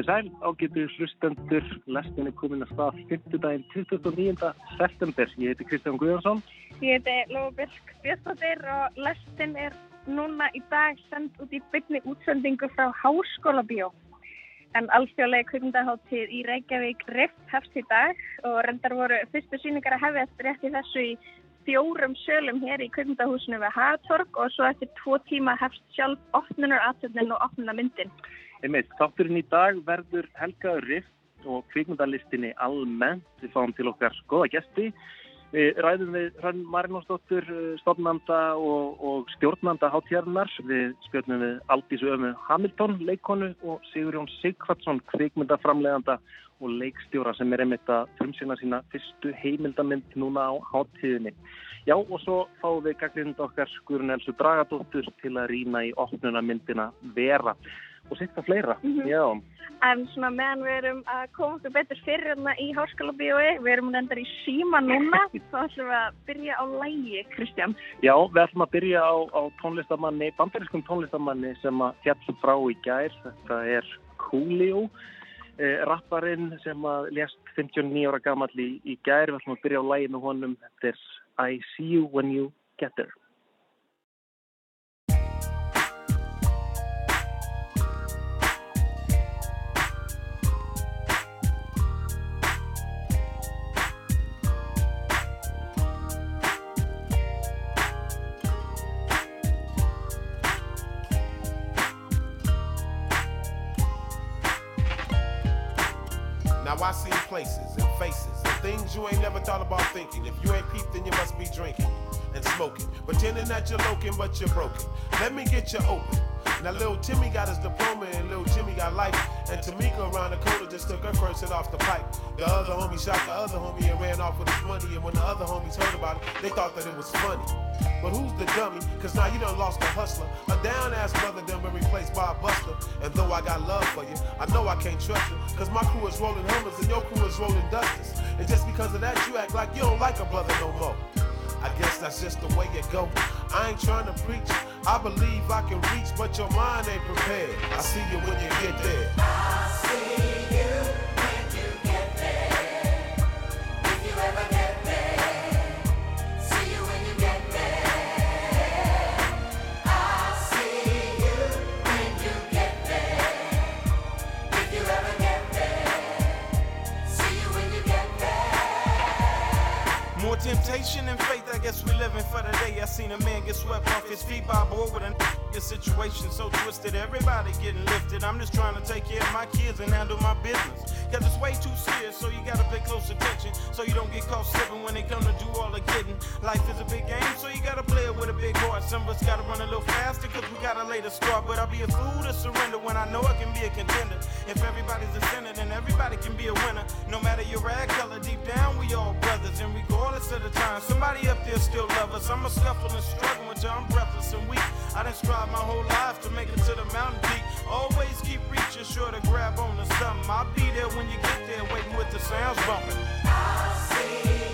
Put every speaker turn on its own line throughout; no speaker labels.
Komið sæl, ágætu hlustendur, lestin er komin að stað 5. daginn 29. september. Ég heiti Kristján Guðjónsson.
Ég heiti Lófabjörg Björnstóttir og lestin er núna í dag sendt út í byggni útsendingu frá Háskóla Bíó. En alþjóðlega kvöndaháttíð í Reykjavík rift hefst í dag og reyndar voru fyrstu síningar að hefjast rétt í þessu í fjórum sölum hér í kvöndahúsinu við Hagatorg og svo eftir tvo tíma hefst sjálf opnunar aðtöndin og opnuna myndin.
Einmitt, þátturinn í dag verður helgaður rift og kvikmyndalistinni almennt. Við fáum til okkar goða gæsti. Við ræðum við Hrönn Marinósdóttur, stofnanda og, og stjórnanda hátjárnar. Við spjöldum við Aldísu Ömu Hamilton, leikonu og Sigurjón Sigvardsson, kvikmyndaframleganda og leikstjóra sem er einmitt að frumsýna sína fyrstu heimildamind núna á háttíðinni. Já og svo fáum við gaglind okkar Skurun Elsu Bragadóttur til að rýna í opnunamyndina Vera og sitta fleira. Mm -hmm.
En svona meðan við erum að koma okkur betur fyrir hérna í Háskóla bíói, við erum endar í síma núna, þá ætlum við að byrja á lægi, Kristján.
Já, við ætlum að byrja á, á tónlistamanni, bandarískum tónlistamanni sem að fjallum frá í gær, þetta er Coolio, eh, rapparinn sem að lést 59 ára gammal í, í gær, við ætlum að byrja á lægi með honum, þetta er I See You When You Get There.
Thinking. If you ain't peeped, then you must be drinking and smoking. Pretending that you're loking, but you're broken. Let me get you open. Now little Timmy got his diploma and little Jimmy got life. And Tamika around the corner just took her hit off the pipe. The other homie shot the other homie and ran off with his money. And when the other homies heard about it, they thought that it was funny. But who's the dummy? Cause now you done lost a hustler. A down ass brother done been replaced by a buster. And though I got love for you, I know I can't trust you. Cause my crew is rolling Hummers and your crew is rolling Dusters. And just because of that, you act like you don't like a brother no more. I guess that's just the way it go. I ain't trying to preach. I believe I can reach, but your mind ain't prepared. I see you when you get there.
And faith, I guess we living for the day. I seen a man get swept off his feet by a boy with a your situation so twisted, everybody getting lifted. I'm just trying to take care of my kids and handle my business. Cause it's way too serious, so you gotta pay close attention. So you don't get caught slipping when they come to do all the getting. Life is a big game, so you gotta play it with a big heart. Some of us gotta run a little faster, cause we gotta lay the start. But I'll be a fool to surrender when I know I can be a contender. If everybody's a sinner, then everybody can be a winner. No matter your rag color, deep down we all brothers. And regardless of the time, somebody up there still love us. I'm a scuffle and struggling until I'm breathless and weak. I done strive my whole life to make it to the mountain peak. Always keep reaching, sure to grab on to something. I'll be there when you get there, waiting with the sounds bumping.
I see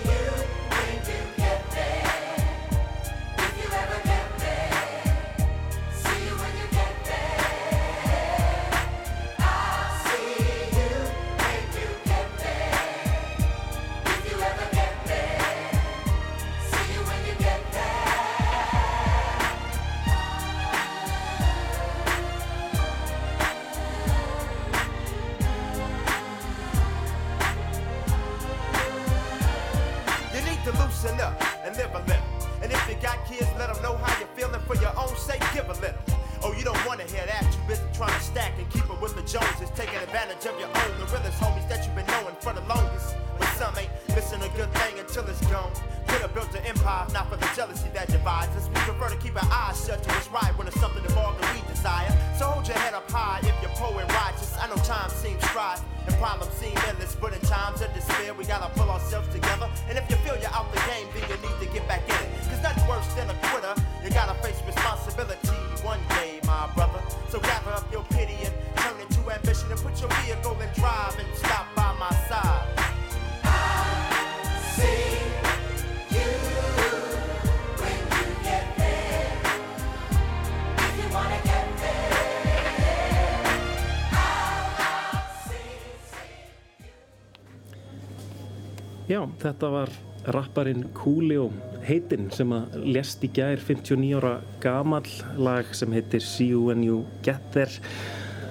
þetta var rapparinn Coolio heitinn sem að lést í gær 59 ára gamall lag sem heitir See You When You Get There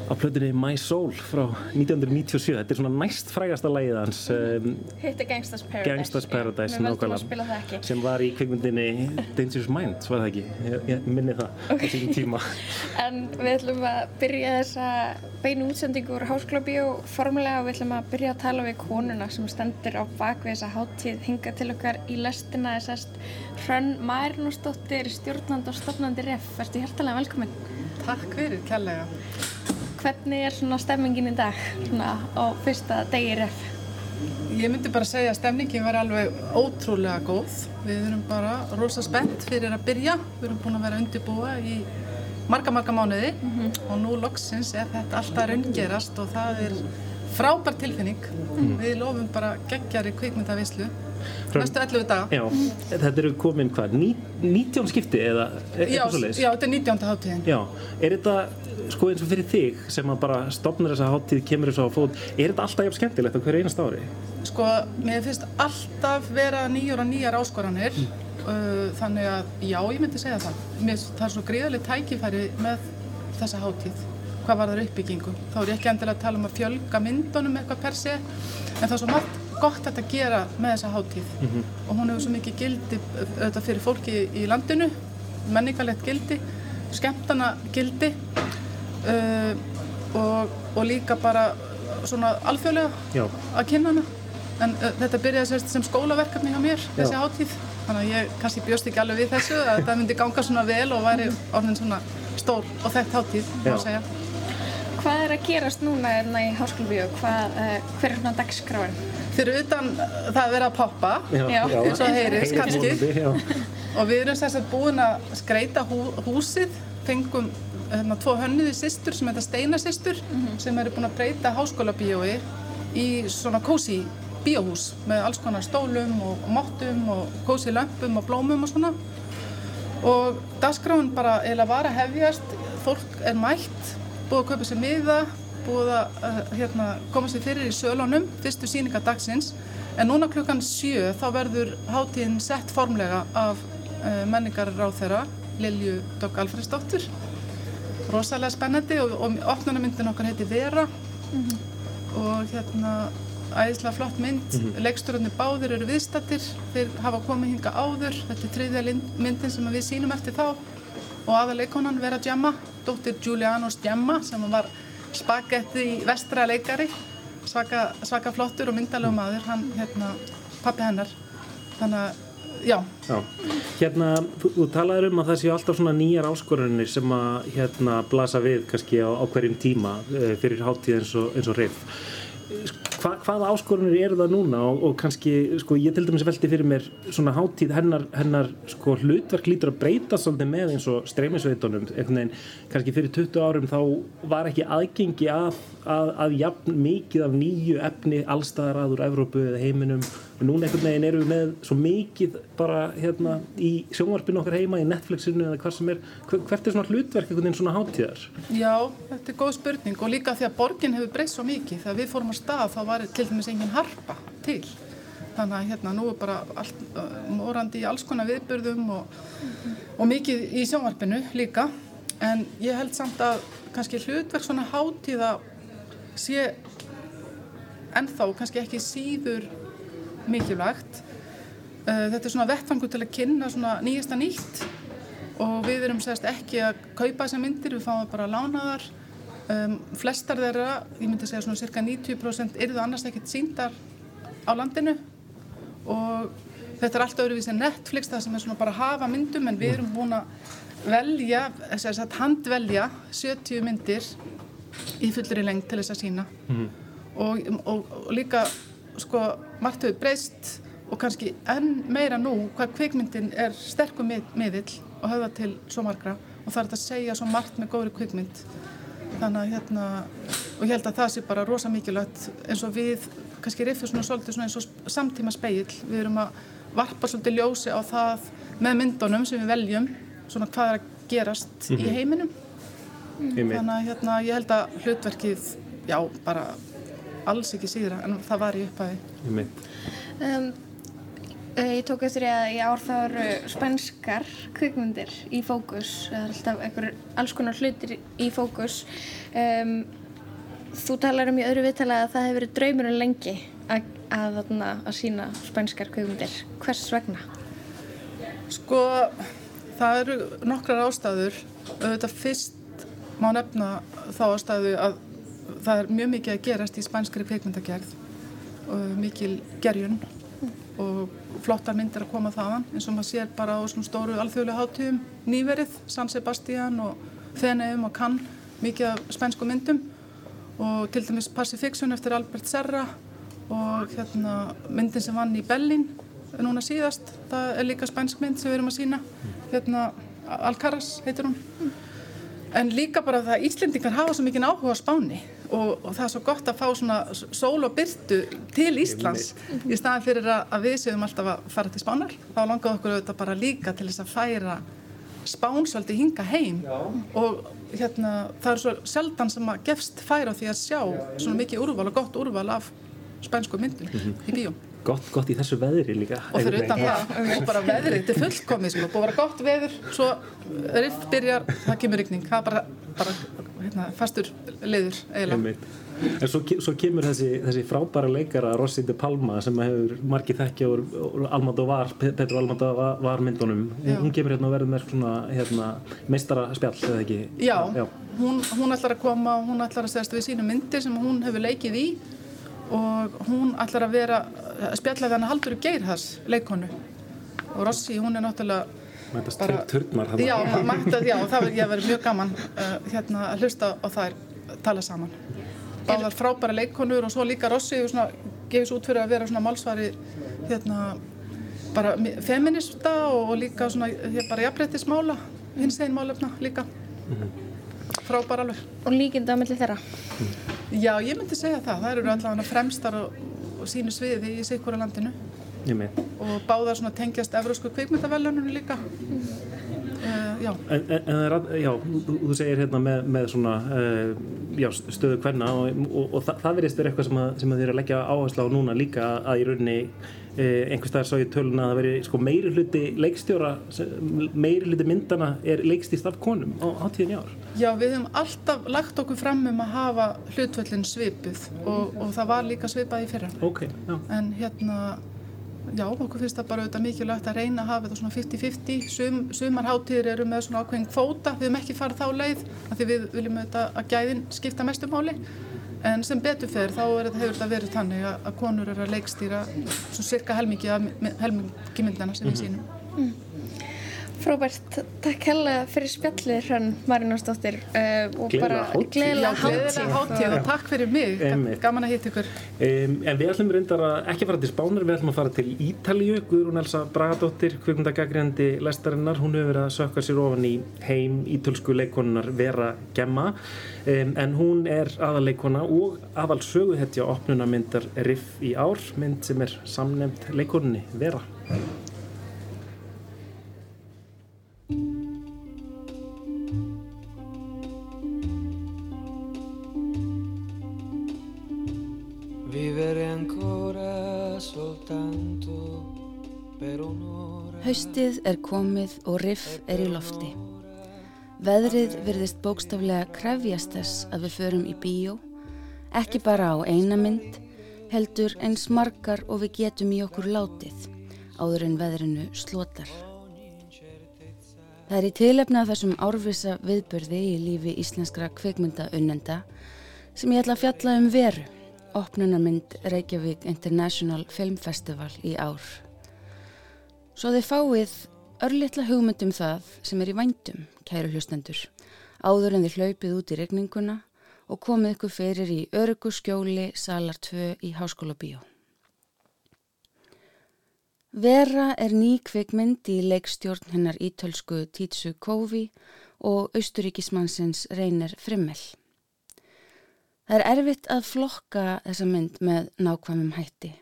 á plötunni My Soul frá 1997 þetta er svona næst frægasta lagið hans um,
Hitt er Gangsters Paradise.
Gangsters Paradise nákvæmlega, sem var í kvikmyndinni Dangerous Minds, var það ekki? Ég, ég minni það á síðan tíma
En við ætlum að byrja þessa beinu útsendingu úr Háskólabíó formulega og við ætlum að byrja að tala við konuna sem stendur á bakvið þessa háttíð hinga til okkar í lestina þessast Hrönn Mærnúsdóttir, stjórnandi og stofnandi REF. Vertu hjertalega velkomin.
Takk fyrir, kærlega.
Hvernig er svona stemmingin í dag svona á fyrsta degi REF?
Ég myndi bara segja að stemningin var alveg ótrúlega góð. Við erum bara rosa spennt fyrir að byrja. Við erum búin að vera undirbúa í marga, marga mánuði og nú loksins er þetta alltaf raungerast og það er frábær tilfinning. Við lofum bara geggjari kvikmyndavislu næstu 11 daga.
Já, þetta eru komin hvað, ní- 19 skipti eða e- eitthvað svoleiðis?
já, þetta er 19. hátíðin.
Já, er þetta sko eins og fyrir þig sem að bara stopnir þessa hátíð, kemur þessu á fót, er þetta alltaf jafn skemmtilegt á hverju einast ári?
Sko, mér finnst alltaf vera nýjar og nýjar áskoranir uh, þannig að já, ég myndi segja það. Mér, finnst það er svo gríðarlega tækifæri með þessa hátíð. Hvað var það uppbyggingu? Þá er ég ekki endilega að tala um að fjölga myndunum eitthvað per se, en það er svo margt gott að gera með þessa hátíð. Og hún hefur svo mikið gildi auðvitað fyrir fólki í landinu, menningarlegt gildi, skemmtana gildi uh, og, og líka bara svona alþjóðlega
Já,
að kynna hana. En uh, þetta byrjaði sérst sem skólaverkefni hjá mér þessi
Já.
hátíð. Þannig að ég kannski bjóst ekki alveg við þessu að það myndi ganga svona vel og væri orðin svona stór og þekkt hátíð má segja.
Hvað er að gerast núna hérna í Háskólabíó? Hvað, uh, hver er svona dagskráin?
fyrir utan uh, það að vera að poppa eins og heyrist kannski. og við erum sérst búin að skreita hú, húsið fengum hérna, tvo hönnuði systur sem heita Steinasystur sem eru búin að breyta háskólabíói í svona kósi bíóhús með alls konar stólum og, mottum og kósi lömpum og blómum og svona. Og dagskráin bara eiginlega var að hefjast fólk er mætt búið að kaupa sér miða búið að hérna, koma sér fyrir í sölunum fyrstu síninga dagsins. En núna klukkan sjö þá verður hátíðin sett formlega af uh, menningarráð þeirra Lilju Dogg Alfredsdóttur rosalega spennandi og, og opnunarmyndin okkar heiti Vera. Og hérna æðislega flott mynd, mm -hmm. báðir eru viðstattir, þeir hafa komið hinga áður, þetta er lin- myndin sem við sýnum eftir þá. Og aðaleikonan Vera Gemma, dóttir Giulianos Gemma sem var spagetti vestra leikari svaka, svaka flottur og myndalegu maður. Hann, hérna, pappi hennar. Þannig að, já.
Já, hérna, þú, þú talaður um að það séu alltaf svona nýjar áskorunir sem að hérna blasa við kannski á, á hverjum tíma uh, fyrir hátíð eins og, og reyf. Hva, hvaða áskorunir eru það núna? Og, og kannski, sko, ég til dæmis velti fyrir mér svona hátíð hennar, hennar sko, hlutverk lítur að breyta svolítið með eins og streymisveitunum, einhvern veginn, kannski fyrir 20 árum þá var ekki aðgengi að, að, að jafn mikið af nýju efni allstaðar að úr Evrópu eða heiminum og núna einhvern veginn erum við með svo mikið bara hérna í sjónvarpinu okkar heima, í Netflixinu eða hvað sem er, Hver- hvert er svona hlutverk einhvern veginn svona hátíðar?
Já, þetta er góð spurning og líka því að borgin hefur breyst svo mikið. Þegar við fórum á stað þá var til dæmis engin harpa til. Þannig að hérna nú er bara allt morandi í alls konar viðburðum og, og mikið í sjónvarpinu líka. En ég held samt að kannski hlutverk svona hátíða sé ennþá kannski ekki síður mikilvægt. Uh, þetta er svona vettfangur til að kynna svona nýjasta nýtt og við erum sérst ekki að kaupa þessar myndir, við fáum bara lánaðar. Um, flestar þeirra, ég myndi segja svona cirka 90% eru það annars ekkert síndar á landinu og þetta er allt öðruvísi en Netflix það sem er svona bara að hafa myndum en við erum búin að velja, þess að handvelja 70 myndir í fullri lengt til þess að sína og, og, og líka sko margt hefur breyst og kannski enn meira nú hvað kvikmyndin er sterkum mið, miðill og höfða til svo margra og það er hægt að segja svo margt með góðri kvikmynd. Þannig að hérna og ég held að það sé bara rosa mikilvægt eins og við kannski riffið svona svolítið svona eins og samtíma speill við erum að varpa svolítið ljósi á það með myndunum sem við veljum svona hvað er að gerast í heiminum
Einmitt.
þannig að hérna ég held að hlutverkið já bara alls ekki síðra en það var í upphæði.
Um, eh, ég tók eftir því að í ár það eru spænskar kvikmyndir í fókus. Er alltaf einhver alls konar hlutir í fókus. Um, þú talar um í öðru viðtala að það hefur verið draumurinn lengi að, að, að, að sína spænskar kvikmyndir. Hvers vegna?
Sko, það eru nokkrar ástæður. Auðvitað fyrst má nefna þá ástæðu að það er mjög mikið að gerast í spænskri kveikmyndagerð mikil gerjun og flottar myndir að koma þaðan eins og maður sér bara á svona stóru alþjóðlega hátíðum nýverið, San Sebastian og Feneum og Cannes, mikið af spænsku myndum og til dæmis Pacifiction eftir Albert Serra og hérna myndin sem vann í Berlín núna síðast, það er líka spænsk mynd sem við erum að sína, hérna Alcaraz heitir hún en líka bara það að Íslendingar hafa svo mikið áhuga á Spáni og, og það er svo gott að fá svona sól og byrtu til Íslands í staðan fyrir að, að við séum alltaf að fara til Spánar. Þá langaðu okkur auðvitað bara líka til þess að færa Spán svolítið hinga heim. Já. og hérna það er svo sjaldan sem að gefst færa því að sjá svona mikið úrval og gott úrval af spænsku myndum í bíóm
Gott, gott í þessu veðri líka.
og fyrir utan það, og bara veðrið, þetta er fullkomið sko, búið að vera gott veður, svo riff byrjar, það kemur ykning, það er bara, bara hérna, fastur leiður eiginlega.
Einmitt. En svo, svo kemur þessi, þessi frábæra leikara Rossi de Palma sem hefur margið þekkja úr úr Almodovar, Pe- Pedro Almodovar myndunum.
Já.
Hún kemur hérna og verður með svona hérna, meistara spjall, eða ekki?
Já,
Já.
Hún, hún ætlar að koma, hún ætlar að segast við sínu myndir sem hún hefur leikið í og hún ætlar að vera að spjalla við hana Haldur Geirhas leikonu og Rossi, hún er náttúrulega
Mætast
Bara-
turnar þarna.
Já, mættað, já, það verður mjög gaman uh, hérna að hlusta á þær tala saman. Báðar frábæra leikonur og svo líka Rossi svona gefið svo út fyrir að vera svona málsvari hérna bara mi- feminista og, og líka svona hér, bara jafnréttismála, hins einn málefna líka. Frábæra alveg.
Og líkinda á milli þeirra.
Já, ég myndi segja það. Það eru allavega fremstar og sínu sviði í sikkura landinu
Ég með.
og báðar svona tengjast evrósku kvikmyndavelunum líka. Uh, já.
En, en, en já, þú, þú segir hérna með, með svona uh, já, stöðu kvenna og, og, og það, það verðist vera eitthvað sem, að, sem að þið eru að leggja áherslu á núna líka að í rauninni uh, einhvers staðar svo í töluna að það veri sko, meiri hluti leikstjóra meiri hluti myndana er leikstýst af konum á hátíðin í ár
Já, við höfum alltaf lagt okkur fram um að hafa hlutvöllin svipuð og, og það var líka svipað í fyrra.
Ok, já,
En hérna, já, okkur finnst það bara auðvitað mikilvægt að reyna að hafa þetta svona 50-50. Sum, sumar hátíðir eru með svona ákveðin kvóta, við höfum ekki farið þá leið af því við viljum auðvitað að gæðin skipta mestu máli. En sem betur fer þá er, hefur þetta verið þannig að, konur eru að leikstýra svona cirka helmingi, af- helmingi myndana sem við sínum.
Frábært, takk hella fyrir spjallið Hrönn Marinósdóttir uh, og bara gleðilega hátíð.
hátíð. Og takk fyrir mig.
Einmitt.
Gaman að hitta ykkur.
Um, en við ætlum reyndar að ekki fara til Spánar, við ætlum að fara til Ítalíu. Guðrún Elsa Bragadóttir, kvikmyndagagrindi lestarinnar, hún hefur verið að sökka sér ofan í heim ítölsku leikonunar Vera Gemma. Um, en hún er aðaleikona og aðal söguhetja opnunarmyndar Riff í ár, mynd sem er samnefnd leikonunni Vera
Vivere ancora soltanto per un'ora.
Haustið er komið og riff er í lofti. Veðrið virðist bókstaflega krefjast þess að við förum í bíó, ekki bara á eina mynd, heldur eins margar og við getum í okkur látið, áður en veðrinu slotar. Það er í tilefna af þessum árvisa viðbörði í lífi íslenskra kvikmynda unnenda sem ég ætla að fjalla um veru, opnunarmynd Reykjavík International Film Festival í ár. Svo þið fáið örlittla hugmyndum það sem er í vændum, kæru hlustendur, áður en þið hlaupið út í regninguna og komið ykkur fyrir í örgu skjóli Salar 2 í Háskóla Bíó. Vera er ný kvikmynd í leikstjórn hennar ítölsku Títsu Kófi og austuríkismannsins Reynir Frimmel. Það er erfitt að flokka þessa mynd með nákvæmum hætti,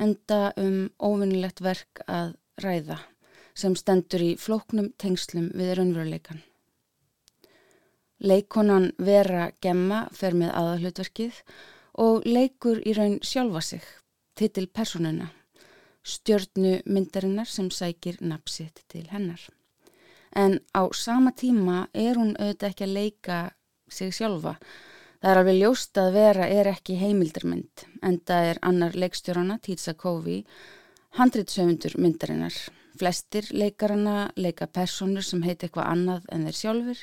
enda um óvinnilegt verk að ræða sem stendur í flóknum tengslum við raunveruleikan. Leikonan Vera Gemma fer með aðalhlutverkið og leikur í raun sjálfa sig, titil personuna, stjörnu myndarinnar sem sækir napsitt til hennar. En á sama tíma er hún auðvitað ekki að leika sig sjálfa. Það er alveg ljóst að vera er ekki heimildarmynd en það er annar leikstjórana, Títsa Kofi, handritsöfundur myndarinnar. Flestir leikarana leika personur sem heit eitthvað annað en þeir sjálfur.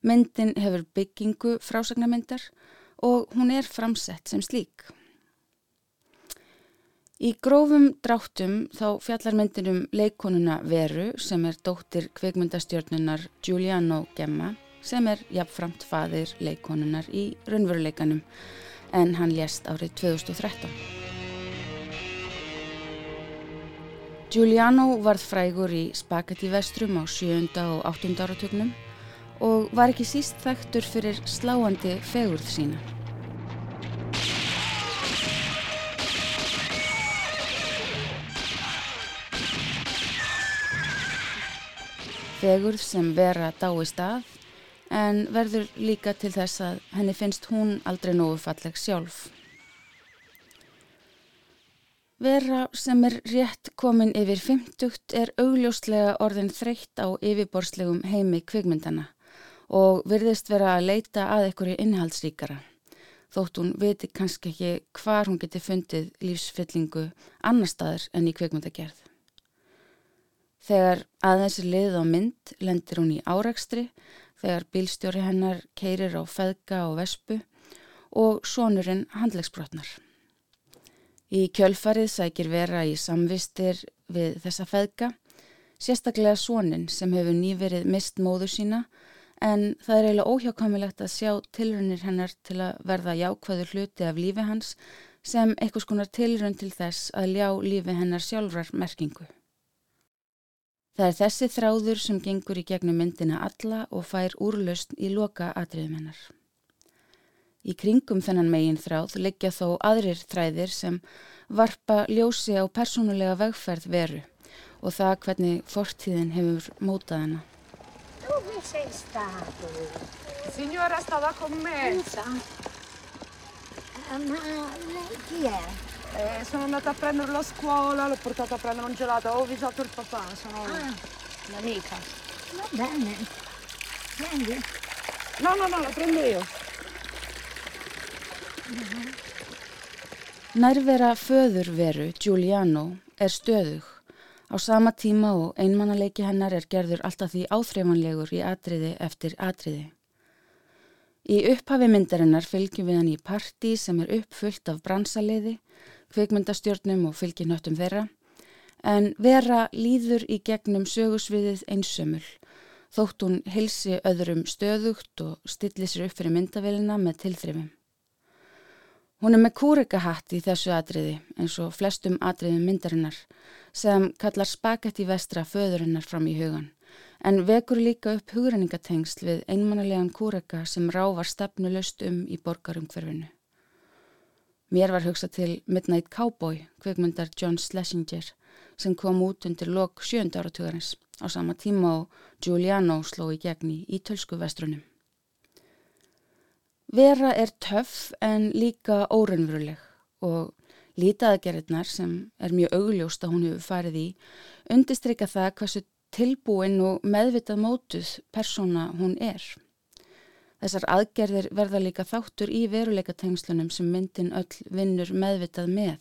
Myndin hefur byggingu frásagnamyndar og hún er framsett sem slík. Í grófum dráttum þá fjallar myndin um leikonuna Veru sem er dóttir kveikmyndastjörnunar Giuliano Gemma sem er jafnframt faðir leikonunar í raunveruleikanum en hann lést árið 2013. Giuliano varð frægur í spagetti vestrum á 7. og 8. áratögnum og var ekki síst þekktur fyrir sláandi fegurð sína. Fegurð sem vera dáist að en verður líka til þess að henni finnst hún aldrei nógu falleg sjálf. Vera sem er rétt komin yfir 50 er augljóslega orðin þreytt á yfirborslegum heimi kvikmyndana og virðist vera að leita að einhverju innhaldsríkara. Þótt hún viti kannski ekki hvar hún geti fundið lífsfyllingu annar staðar en í kvikmyndagerð. Þegar aðeins er liðið á mynd lendir hún í árakstri þegar bílstjóri hennar keirir á feðga og vespu og sonurinn handlegsbrotnar. Í kjölfarið sækir vera í samvistir við þessa feðga, sérstaklega sonin sem hefur nýverið mist móður sína en það er eiginlega óhjákamilegt að sjá tilrunir hennar til að verða jákvæður hluti af lífi hans sem einhvers konar tilrun til þess að ljá lífi hennar sjálfrar merkingu. Það er þessi þráður sem gengur í gegnum myndina alla og fær úrlaust í loka atriðum hennar. Í kringum þennan megin þráð liggja þó aðrir þræðir sem varpa ljósi á persónulega vegferð veru og það hvernig fortíðin hefur mótað hennar.
Dove sei stato?
Signora stava con me.
Pensa.
Eh, sono andata a prenderlo a scuola, l'ho portato a prendere un gelato, avevo avvisato il papà, sono
Ah.
l'amica.
Va bene. Prendi.
No, no, no, la prendo io.
Nærvera föðurveru, Giuliano, er stöðug. Á sama tíma og einmannaleiki hennar er gerður alltaf því áþreifanlegur í atriði eftir atriði. Í upphafi myndarinnar fylgjum við hann í partí sem er uppfullt af bransaliði, kvikmyndastjörnum og fylginöttum þeirra, en vera líður í gegnum sögusviðið einsömmul, þótt hún hilsi öðrum stöðugt og stilli sér upp fyrir myndavélina með tilþrifum. Hún er með kúrikahatt í þessu atriði eins og flestum atriðum myndarinnar sem kallar spagetti vestra föðurinnar fram í hugan en vekur líka upp hugrenningatengsl við einmannalegan kúrika sem rávar stefnulöst um í borgarumhverfinu. Mér var hugsað til Midnight Cowboy, kvikmyndar John Schlesinger sem kom út undir lok sjönda áratugarins á sama tíma og Giuliano sló í gegn í ítölsku vestrunum. Vera er töff en líka óraunveruleg og lítaðagerðirnar sem er mjög augljóst að hún hefur farið í undistrykka það hversu tilbúin og meðvitað mótuð persóna hún er. Þessar aðgerðir verða líka þáttur í veruleikatengslunum sem myndin öll vinnur meðvitað með.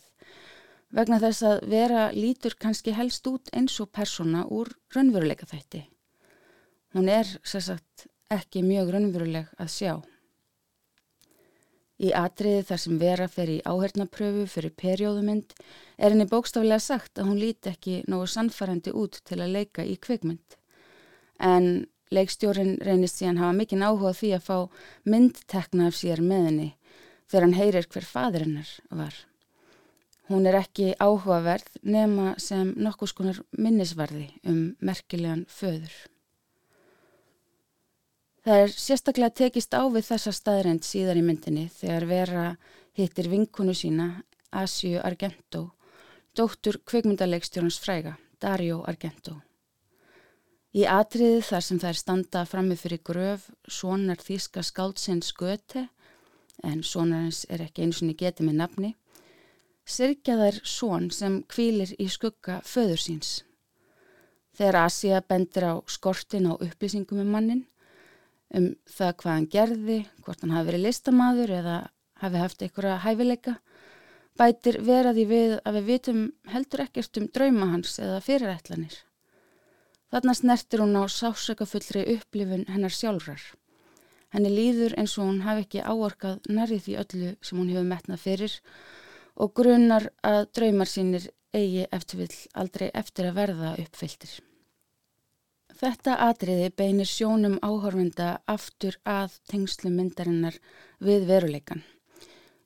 Vegna þess að vera lítur kannski helst út eins og persóna úr raunveruleikaþætti. Hún er sérsagt ekki mjög raunveruleg að sjá. Í atriði þar sem vera fer í áhernapröfu fyrir perjóðumynd er henni bókstaflega sagt að hún líti ekki nógu sannfærandi út til að leika í kvikmynd. En leikstjórin reynist síðan hafa mikinn áhuga því að fá myndtekna af sér með henni þegar hann heyrir hver fadir hennar var. Hún er ekki áhugaverð nema sem nokkus konar minnisvarði um merkilegan föður. Það er sérstaklega tekist á við þessa staðrænt síðar í myndinni þegar vera hittir vinkunu sína Asju Argento, dóttur kveikmyndaleikstjórnans fræga, Dario Argento. Í atriði þar sem þær standa frammi fyrir gröf sonar þýska skáldsins Göte, en sonarins er ekki eins og getið með nafni, sirkja þær són sem kvílir í skugga föður síns. Þegar Asia bendir á skortin á upplýsingum um mannin, um það hvað hann gerði, hvort hann hafi verið listamaður eða hafi haft einhverja hæfileika, bætir veraði við að við vitum heldur ekkert um drauma hans eða fyrirætlanir. Þarna snertir hún á sásökafullri upplifun hennar sjálfrar. Henni líður eins og hún hafi ekki áorkað nærið því öllu sem hún hefur metnað fyrir og grunar að draumar sínir eigi eftir vill aldrei eftir að verða uppfylltir. Þetta atriði beinir sjónum áhorfenda aftur að tengslu myndarinnar við veruleikan.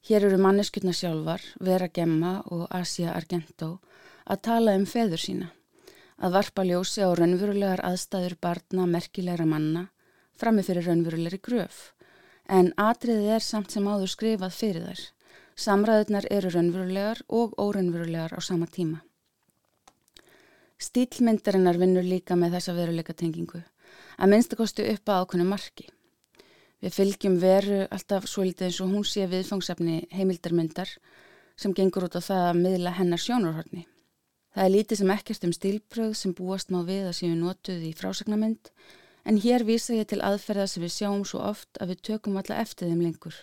Hér eru manneskjurna sjálfar, Vera Gemma og Asia Argento að tala um feður sína, að varpa ljósi á raunverulegar aðstæður barna merkilegra manna frammi fyrir raunverulegri gröf, en atriðið er samt sem áður skrifað fyrir þær. Samræðunar eru raunverulegar og óraunverulegar á sama tíma. Stílmyndarinnar vinnur líka með þessa veruleika tengingu, að minnstakostu upp að ákveðnu marki. Við fylgjum veru alltaf svo litið eins og hún sé viðfangsefni heimildarmyndar sem gengur út á það að miðla hennar sjónurhorni. Það er lítið sem ekkert um stílbröð sem búast má við að séu notuð í frásagnamynd en hér vísa ég til aðferða sem við sjáum svo oft að við tökum alla eftir þeim lengur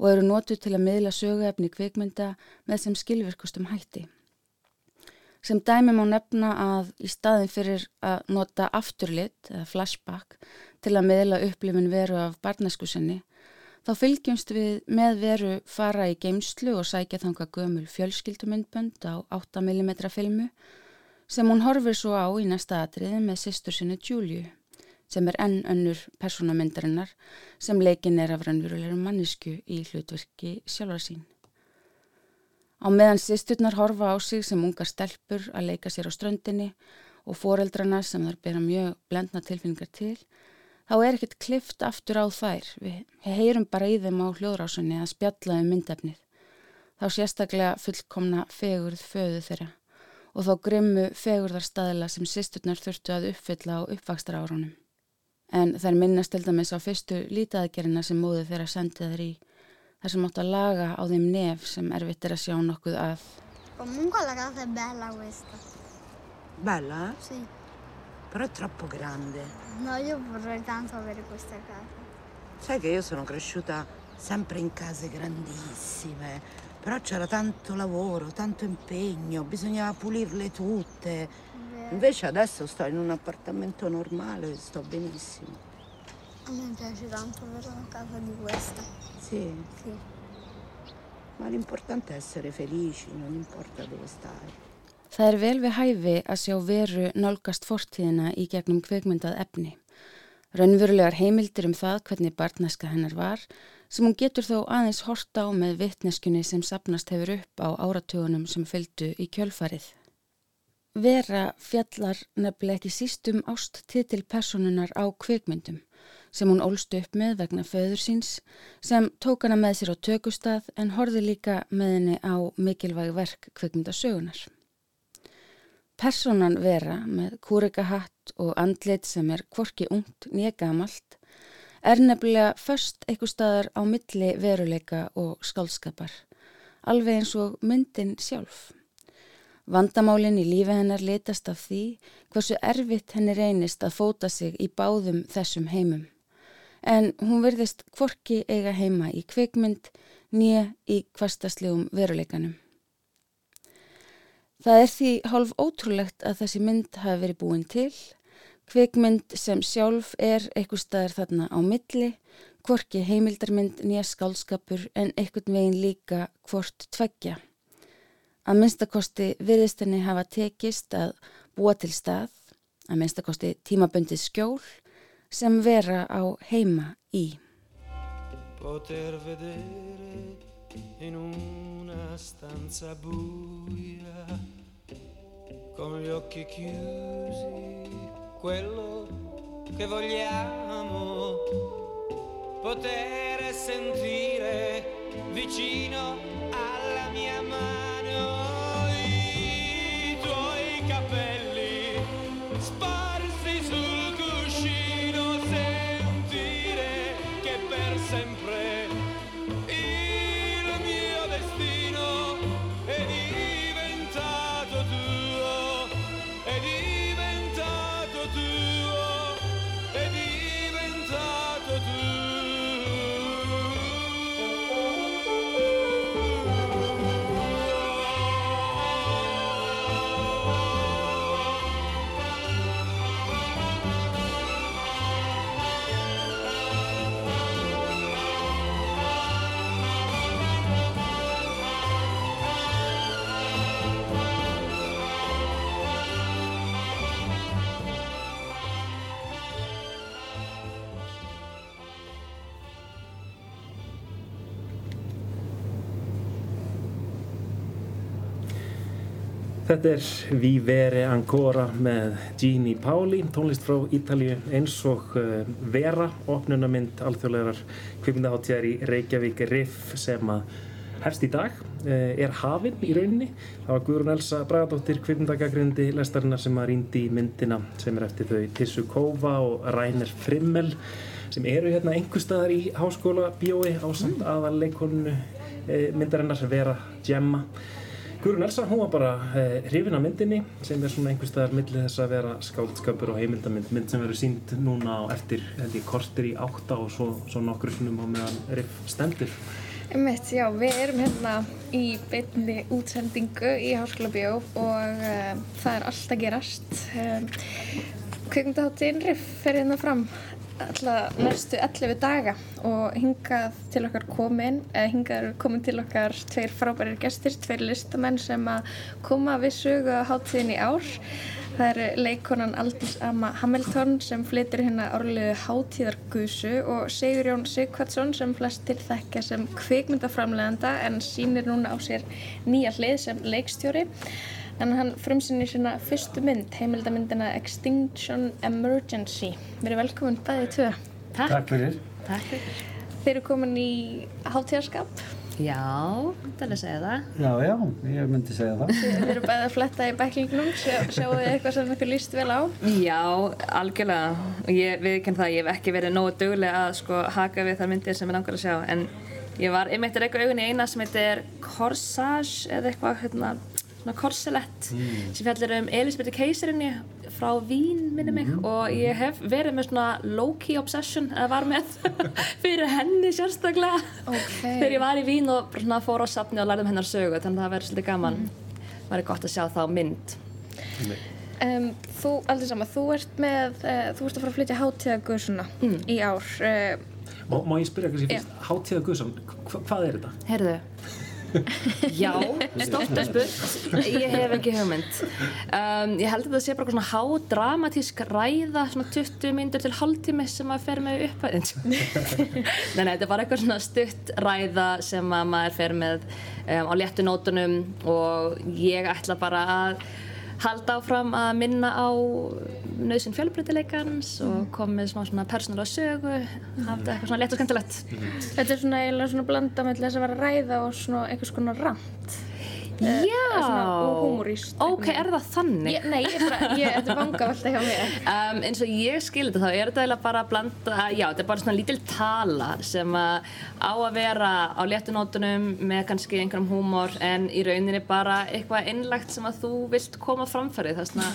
og eru notuð til að miðla söguefni kvikmynda með sem skilvirkustum hætti. Sem dæmi má nefna að í staðin fyrir að nota afturlit eða flashback til að miðla upplifin veru af barneskusinni, þá fylgjumst við með veru fara í geimslu og sækja þanga gömul fjölskyldumyndbönd á 8mm filmu sem hún horfir svo á í næsta atriði með sýstur sinni Júliu sem er enn önnur persónamyndarinnar sem leikin er af rannverulegur mannisku í hlutverki sjálfar sín. Á meðan sýsturnar horfa á sig sem ungar stelpur að leika sér á ströndinni og foreldrana sem þar bera mjög blendna tilfinningar til, þá er ekkert klift aftur á þær. Við heyrum bara í þeim á hljóðrásunni að spjalla um myndefnið. Þá sérstaklega fullkomna fegurð föðu þeirra og þá grimmu fegurðarstaðila sem sýsturnar þurftu að uppfylla á uppvakstar árunum. En þær minnast til dæmis á fyrstu lítaðgerina sem móðu þeirra sendið þeir í þar sem átt að laga á þeim nef sem erfitt er að sjá nokkuð að.
Comunque la casa è bella questa.
Bella?
Sì.
Però è troppo grande.
No, io vorrei tanto avere questa casa.
Sai che io sono cresciuta sempre in case grandissime, però c'era tanto lavoro, tanto impegno, bisognava pulirle tutte.
Vero.
Invece adesso sto in un appartamento normale e sto benissimo.
A me piace tanto avere una casa di questa.
Sì,
Sì.
ma l'importante è essere felici, non importa dove stai.
Það er vel við hæfi að sjá veru nálgast fortíðina í gegnum kveikmyndað efni. Raunverulegar heimildir um það hvernig barnaska hennar var sem hún getur þó aðeins horta á með vittneskunni sem sapnast hefur upp á áratugunum sem fylgdu í kjölfarið. Vera fjallar nefnilega ekki síst um ást titil personunar á kveikmyndum sem hún ólst upp með vegna föður síns sem tók hana með sér á tökustað en horði líka með henni á mikilvæg verk kveikmyndasögunar. Personan vera með kúrikahatt og andlit sem er kvorki ungt nýja gamalt er nefnilega först eitthvað staðar á milli veruleika og skálskapar, alveg eins og myndin sjálf. Vandamálin í lífi hennar litast af því hversu erfitt henni reynist að fóta sig í báðum þessum heimum. En hún verðist kvorki eiga heima í kvikmynd nýja í kvastaslegum veruleikanum. Það er því hálf ótrúlegt að þessi mynd hafi verið búin til, kvikmynd sem sjálf er eitthvað staðar þarna á milli, kvorki heimildarmynd nýja skálskapur en einhvern veginn líka hvort tveggja. Að minnstakosti virðist henni hafa tekist að búa til stað, að minnstakosti tímabundið skjól, sem vera á heima í.
In una stanza buia con gli occhi chiusi quello che vogliamo poter sentire vicino
Þetta er Vivere Ancora með Gini Paoli, tónlist frá Ítalíu eins og uh, Vera, opnunamind alþjóðlegar kvikmyndaháttíðar í Reykjavík Riff sem að hefst í dag, uh, er hafinn í rauninni. Það var Guðrún Elsa Bragadóttir, kvikmyndagagrindi lestarinnar sem að rýndi í myndina sem er eftir þau Tissu Kófa og Rainer Frimmel sem eru hérna einhver staðar í háskóla bíói á samt mm. aðal leikonunu uh, myndarinnar sem Vera Gemma. Guðrún Elsa, hún var bara eh, hrifin af myndinni sem er svona einhvers staðar millið þess að vera skáldskapur og heimildamynd mynd sem verður sínd núna á eftir held ég kortir í átta og svo, svo nokkur sinnum á meðan riff stendur
Einmitt, já, við erum hérna í beinni útsendingu í Háskóla Bjó og uh, það er allt að gerast. Um, Kvikmyndaháttíðin Riff fer hérna fram alltaf næstu 11 daga og hingað til okkar komin, eða hingað eru komin til okkar tveir frábærir gestir, tveir listamenn sem að koma við sögu á háttíðin í ár. Það eru leikonan Aldís Amma Hamilton sem flytur hérna árlegu hátíðargusu og Sigurjón Sigvardsson sem flestir þekkja sem kvikmyndaframleganda en sýnir núna á sér nýja hlið sem leikstjóri. En hann frumsynir sína fyrstu mynd, heimildamyndina Extinction Emergency. Verið velkomin bæðið tvö.
Takk. Takk fyrir. Takk fyrir.
Þeir eru komin í hátíðarskap.
Já, það er að segja það.
Já, já, ég myndi segja það.
Þeir eru bæðið að fletta í bæklingnum, sjá, sjáu þið eitthvað sem ykkur líst vel á?
Já, algjörlega. Ég viðkenn það, ég hef ekki verið nógu duglega að sko haka við þar myndir sem ég langar að sjá. En ég var, ég meitt er eitthvað augun í eina sem heitir Corsage eða eitthvað, hérna, svona korselett mm. sem fjallir um Elisabethu keisarinni frá Vín minni mig mm. og ég hef verið með svona low-key obsession eða var með fyrir henni sérstaklega
okay.
þegar ég var í Vín og svona fór á safni og lærði um hennar sögu þannig að það verið svolítið gaman
Mm.
það verið gott að sjá þá mynd
Um, þú, aldrei sama, þú ert með, uh, þú ert að fara að flytja hátíðagusuna
Mm.
í ár. Uh,
Má, má ég spyrja kannski fyrst, hátíðagusan, hva, hvað er þetta?
Herðu Já, stórt að spurt. Ég hef ekki hugmynd. Um, Ég held að það sé bara svona hádramatísk ræða svona 20 myndur til hálftími sem að fer með upp Nei, nei, þetta bara eitthvað svona stutt ræða sem að maður fer með um, á léttu nótunum og ég ætla bara að halda áfram að minna á nöðsinn fjölbreytileikans og koma með smá svona persónulega sögu hafa þetta eitthvað svona létt og skemmtilegt
Þetta er svona eiginlega svona blanda með þess að vera ræða og svona einhvers konar rant.
Já,
og humorist.
ok, er það þannig?
Ég, nei, ég bara, ég, þetta er vanga alltaf hjá mér.
Um, eins og ég skil þetta þá er þetta eiginlega bara að blanda, já þetta er bara svona lítil tala sem að á að vera á léttunótunum með kannski einhverjum húmor en í rauninni bara eitthvað innlagt sem að þú vilt koma framfærið það er svona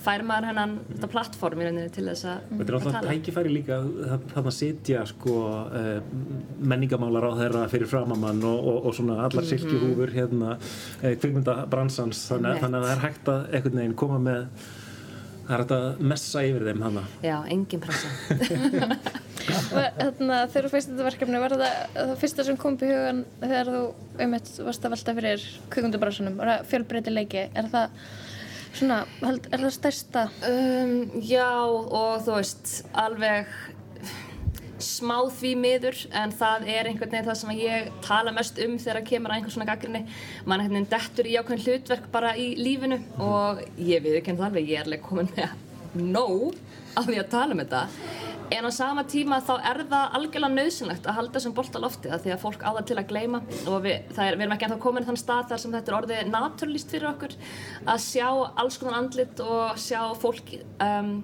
fær maður hennan þetta plattform í rauninni til þess að
Þetta er alltaf tækifæri líka þarna sitja sko uh, menningamálar á þeirra fyrir framamann og, og, og svona allar
Mhm.
silkihúfur hérna uh, kvikmyndabransans þannig, þannig að það er hægt að einhvern veginn koma með það er hægt að messa yfir þeim hana
Já, engin pressa.
Þannig að þegar þú feist þetta verkefni, var það það fyrsta sem kom upp í hugan þegar þú einmitt varst að velta fyrir kvikmyndabransunum, var það fjölbreytileiki, er það svona, held, er það stærsta?
Um, já og þú veist alveg smá því miður en það er einhvern veginn það sem ég tala mest um þegar kemur að einhvern svona gaggrinni mann einhvern veginn dettur í ákveðin hlutverk bara í lífinu og ég viðurkenn það alveg ég er alveg komin með nóg á því að tala um þetta en á sama tíma þá er það algjörlega nöðsynlegt að halda þessum bolt á lofti af því að fólk á það til að gleyma. Og við, það er, við erum ekki ennþá komin í þann stað þar sem þetta er orðið naturlist fyrir okkur að sjá alls konar andlit og sjá fólk um,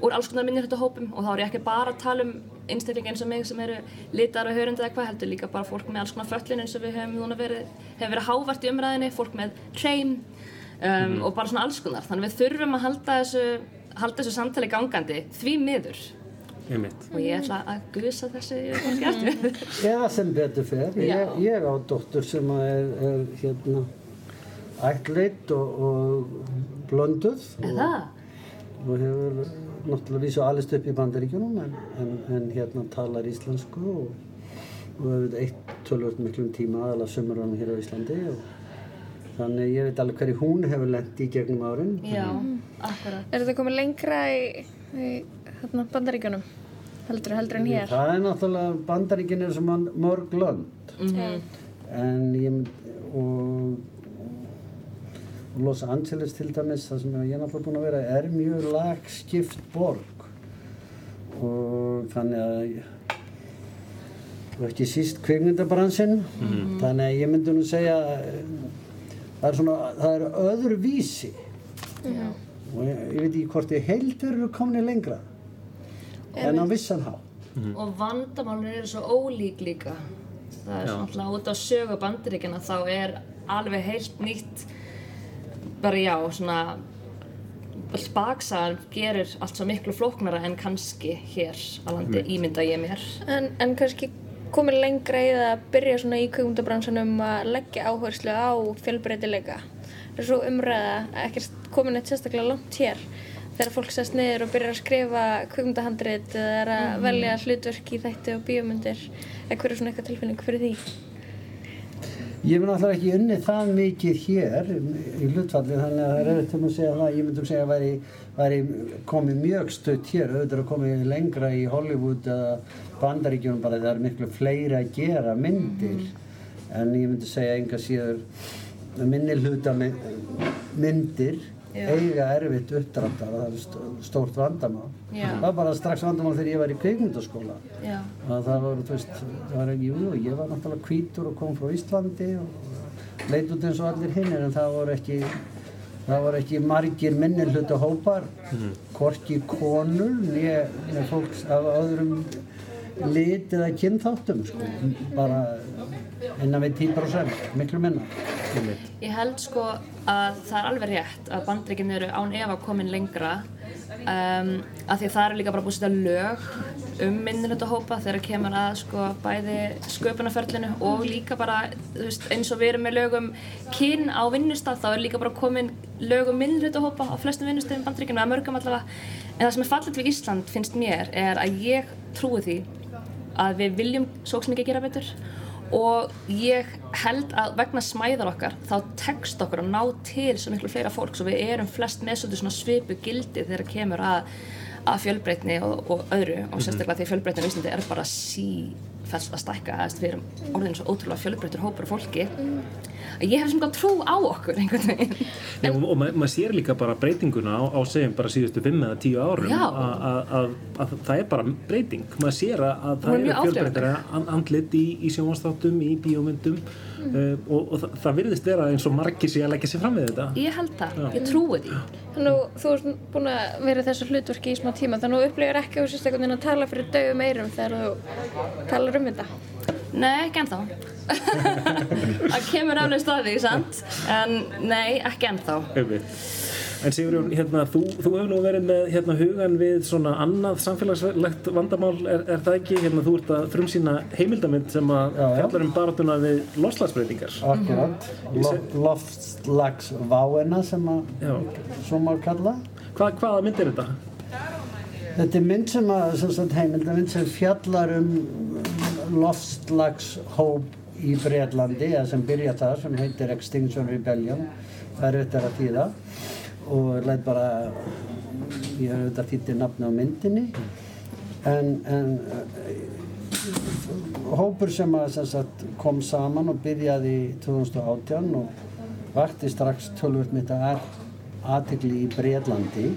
úr alls konar minnirhættuhópum og þá er ég ekki bara að tala um einstaklinga eins og mig sem eru litar og hörund eða hvað heldur líka bara fólk með alls konar föllin eins og við höfum núna verið, hefur verið hávart í umræðinni, fólk með hreim um, og bara svona alls konar. Þannig við þurfum að halda þessu, halda þessu samtali gangandi því miður
Einmitt.
og ég ætla að gusa þessu.
Já, sem betur fer. Ég, ég á dóttur sem er, er hérna ættleit og, og blönduð
Er
og, og hefur náttúrulega vísu alist upp í bandaríkjunum en, en, en hérna talar íslensku og, og hefur eitt tölvöld miklum tíma aðalega sömurinn hér á Íslandi og þannig ég veit alveg hverju hún hefur lent í gegnum árin.
Já, akkurat.
Er þetta komið lengra í, í hérna, bandaríkjunum? Heldur, heldur en hér?
Það er náttúrulega bandaríkin er sem mörg lönd.
Mhm.
en ég og og Los Angeles til dæmis, það sem ég er náttúrulega búinn að vera, er mjög lagskipt borg. Og þannig að og ekki síst kvikmyndabransinn þannig að ég myndi nú segja það er svona, það er öðru vísi og ég, ég veit ekki hvort ég heldur eru komin lengra en á vissan há
og vandamálun eru svo ólík líka það er
Já.
svona alltaf út á sögu bandaríkjana þá er alveg heilt nýtt bara já, svona baksagan gerir allt svo miklu flóknara en kannski hér á landi
Einmitt.
ímynda ég mér
En, en kannski komin lengra í það að byrja svona í kvikmyndabransanum að leggja áherslu á fjölbreytileika. Það er svo umræða, ekkert komin eitt sérstaklega langt hér þegar fólk sest niður og byrjar að skrifa kvikmyndahandrit eða er að
Mhm.
velja hlutverk í þætti og bíómyndir eða hver er svona eitthvað tilfinning fyrir því?
Ég hef náttúrulega ekki unnið það mikið hér í hlutfalli þannig að það er erfitt um að segja það. Ég myndum segja að væri, væri komið mjög stutt hér, auðvitað er að komið lengra í Hollywood eða Bandaríkjunum bara það er miklu fleiri að gera myndir en ég myndi segja enga síður minni hluta my- myndir. Eiga erfitt uppdráttar það er st- stórt vandamál.
Já.
Það var bara strax vandamál þegar ég var í kveikmyndaskóla það var, þú veist, það var ekki, jú, jú, ég var náttúrulega hvítur og kom frá Íslandi og leit út eins og allir hinnir en það voru ekki, það voru ekki margir minnilhluta hópar, hvorki konur, nýja fólks af öðrum lit eða kynþáttum, sko, bara innan við 10%, miklu minna.
Ég held sko að það er alveg rétt að bandreikin eru án efa komin lengra um, að því að það eru líka bara búið að setja lög um minnilöndahópa þegar kemur að sko bæði sköpunarferlinu og líka bara veist, eins og við erum með lögum kyn á vinnustaf þá er líka bara komin lögum minnilöndahópa á flestum vinnustöðum bandreikinu að mörgum allavega en það sem er fallit við Ísland finnst mér er að ég trúi því að við viljum svo mikið gera betur og ég held að vegna smæðar okkar þá tekst okkur að ná til svo miklu fleira fólk svo við erum flest með svona svipu gildi þegar kemur að, að fjölbreytni og, og öðru og sérstaklega því fjölbreytni á Íslandi er bara sífellt að stækka Þess, við erum orðin svo ótrúlega fjölbreytur hópur af fólki að ég hef svona trú á okkur einhvern veginn.
Nei, og, og ma maður sér líka bara breytinguna á, á segjum bara síðustu 5 eða 10 árum að- að að- að það er bara breyting. Maður sér að, það
er
and, andlit í, í sjónvastáttum, í bíómyndum
Mm.
uh, og, og það, það virðist vera eins og margir sé að leggja sér fram við þetta
ég held það, ég trúi því
Þannig að þú ert búin að vera í þessu hlutverki í smá tíma þannig að þú upplifir ekki að þú sést einhvern veginn að tala fyrir dögum eirum þegar þú talar um þetta.
Nei, ekki ennþá Það kemur alveg staði, sant? En nei, ekki ennþá.
En Sigurjón, hérna, þú, þú hefur nú verið með hérna, hugan við svona annað samfélagslegt vandamál, er, er það ekki? Hérna, þú ert að frumsýna heimildamind sem að fjallar um baratuna við loslagsbreytingar.
Akkurat, Lo- loftslagsváina sem að svo má kalla.
Hva, hvaða mynd er þetta?
Þetta er mynd sem að, sem sagt heimildamind sem fjallar um loftslagshóp í Breitlandi, sem byrja þar, sem heitir Extinction Rebellion, það er þetta að þýða og læt bara, ég hef auðvitað þýtti nafni á myndinni, en, en uh, hópur sem að sem sagt, kom saman og byrjaði í 2018 og vakti strax tölvöld mitt að aðtegli í Breitlandi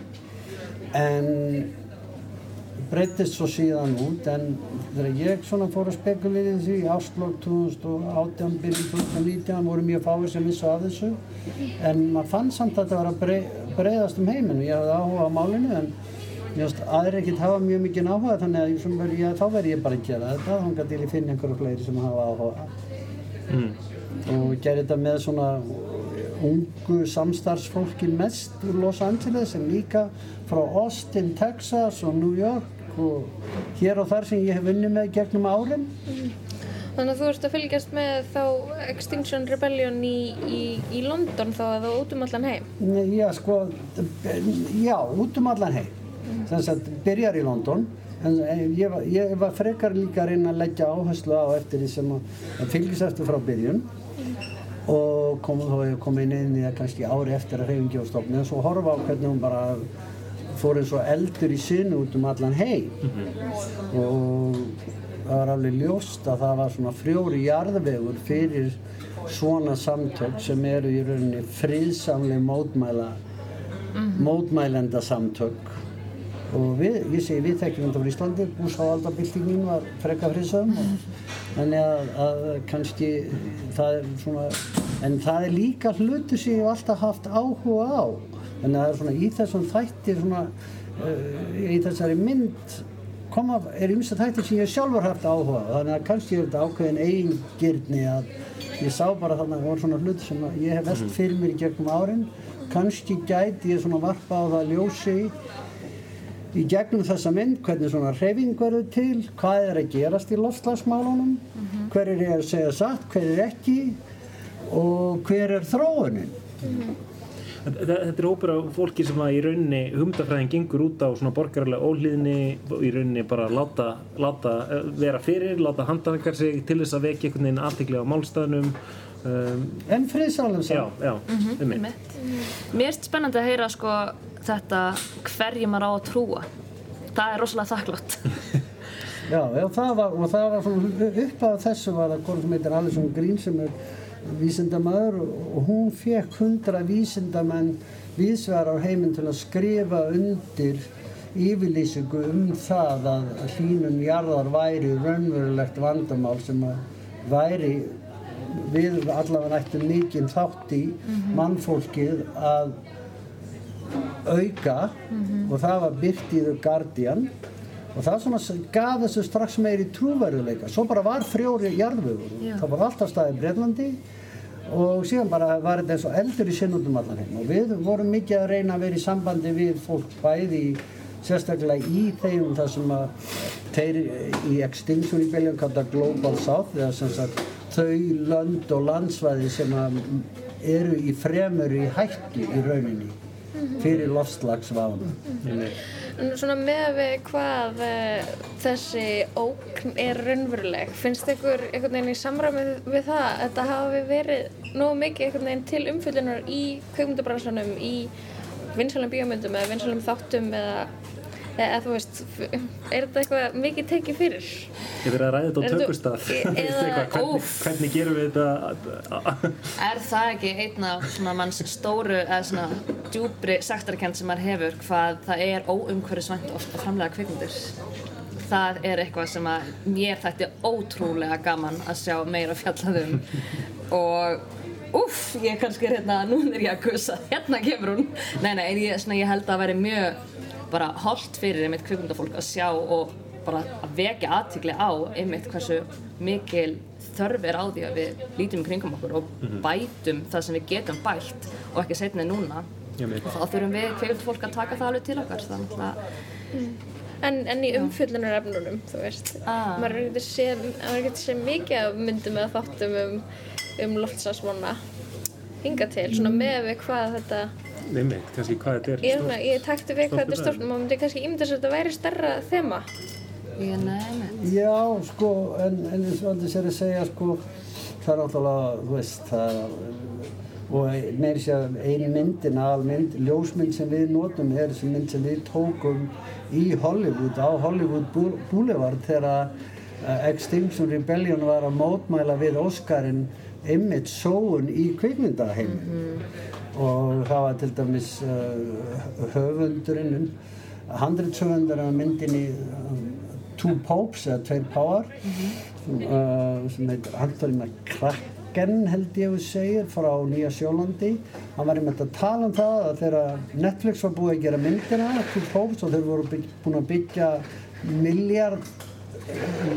en breytist svo síðan út en þegar ég svona fór að spekulera í þessu í áslokk 2018, byrjun 2019 voru mjög fáir sem vissu af þessu. En maður fann samt að þetta var að brey, breyðast um heiminn og ég hafði áhuga á málinu en ég veist aðrir ekkert hafa mjög mikið áhuga þannig að svona, ég, þá verð ég bara að gera þetta þannig að ég finna einhverju fleiri sem hafa áhuga. Og gerði þetta með svona ungu samstarfsfólki mest úr Los Angeles en líka frá Austin, Texas og New York og hér og þar sem ég hef vunnið með gegnum árin.
Þannig að þú ert að fylgjast með þá Extinction Rebellion í, í, í London þá eða út um allan heim.
Já, sko, já, út um allan heim. Þess að byrjar í London en ég var, ég var frekar líka að reyna að leggja áherslu á eftir því sem að, að fylgjast eftir frá byrjun og kom, þá hef ég inn í það kannski ári eftir að reyfingi á stofni og svo horfa á hvernig hún bara fór eins og eldur í sinu út um allan heim. Og það var alveg ljóst að það var svona frjóri jarðvegur fyrir svona samtök sem eru í rauninni friðsamleg mótmæla mótmælenda samtök og við, ég segi við þekkjum þetta á Íslandi, búsáaldabildingin var frekka friðsam og þannig að, að kannski það er svona, en það er líka hlutu sem ég hef alltaf haft áhuga á. Þannig að það er svona í þessum þætti svona, uh, í þessari mynd koma, er ymsa þættir sem ég sjálfur haft áhuga þannig að kannski er þetta ákveðin eigingirni að ég sá bara þannig að það voru svona hluti sem ég hef vest fyrir mér í gegnum árin. Kannski gæti ég svona varpa á það ljósi í gegnum þessa mynd hvernig svona hreyfing verður til, hvað er að gerast í loftslagsmálunum, hver er að segja satt, hver er ekki og hver er þróunin.
Þetta þetta er hópur af fólki sem að í rauninni humdafræðin gengur út á svona borgarlega óhlýðni og í rauninni bara láta, láta eh, vera fyrir, láta handanakar sig til þess að vekja einhvern veginn aðtekli á málstæðnum um,
En friðsalum
Já, já,
Mhm,
um
einmitt. Mér finnst spennandi að heyra sko þetta hverju maður á að trúa. Það er rosalega þakklátt.
Já, já það var, og það var svona upp af þessu var það konu sem heitir Alison Green sem er vísindamæður og hún fekk hundra vísindamenn vísvegar á heiminn til að skrifa undir yfirlýsingu um það að hlínun jarðar væri raunverulegt vandamál sem að væri við allavega ættum mikinn þátt í mannfólkið að auka og það var byrt í The Guardian. Og það svona gaf þessu strax meiri trúverðuleika svo bara var frjóri jarðvegur.
Já.
það var alltaf staðið Breitlandi og síðan bara var þetta eins og eldur í sinnundum allan heim. Og við vorum mikið að reyna að vera í sambandi við fólk bæði í sérstaklega í þeim þar sem að þeir í Extinction Rebellion kallað Global South eða sem sagt þau lönd og landsvæði sem að eru í fremur í hættu í rauninni fyrir loftslagsvána.
En svona með við hvað uh, þessi ókn er raunveruleg, finnst ykkur einhvern veginn í samræmi við það að þetta hafi verið nógu mikið einhvern veginn til umfyllunar í kveikmyndabransanum, í vinsalum bíómyndum eða vinsalum þáttum eða, eða þú veist, er þetta eitthvað mikið tekið fyrir?
Ég verið að ræða þetta á tökustaf.
eða-
hvernig, hvernig gerum við þetta?
Er það ekki einn af svona manns stóru eða svona djúbri sektarkend sem maður hefur hvað það er óumhverfisvænt oft að framlega kvikmyndir? Það er eitthvað sem að mér þætti ótrúlega gaman að sjá meira fjallaðum og uff, ég kannski er hérna, nú er ég að gussa, hérna kemur hún. Nei, nei, ég, svona, ég held að það væri mjög bara holdt fyrir einmitt kvikmyndafólk að sjá og bara að vekja aðtikli á einmitt hversu mikil þörf er á því að við lítum í kringum okkur og
Mhm.
bætum það sem við getum bætt og ekki setna en núna
veit.
og þá þurfum við kvikmyndafólk að taka það alveg til okkar þannig að
En, en í umfyllunarefnunum, þú veist,
Ah.
maður er ekkert séð, maður er ekkert séð mikið af myndum eða þáttum um, um loftslagsvána hinga til, svona með við hvað þetta,
Nei, meit, kannski hvað þetta er.
ég, er svona, ég takti við hvað þetta er stort, maður myndi kannski ímynda sér að þetta væri stærra þema.
Já,
sko, en, en eins og allir sér að segja, sko, það er náttúrulega, þú veist, það er, og meiri sér eini myndin, almynd, ljósmynd sem við notum er þessi mynd sem við tókum í Hollywood, á Hollywood Boul- Boulevard þegar uh, Extinction Rebellion var að mótmæla við Óskarinn einmitt sóun í kvikmyndaheimin og það var til dæmis uh, höfundurinn handritshöfundurinn af myndinni um, Two Popes eða Tveir Páar sem, uh, sem heitir Anthony McCracken held ég að segir frá Nýja Sjólandi. Hann var einmitt að tala um það að þegar Netflix var búið að gera myndina Two Popes og þeir voru bygg, búin að byggja miljard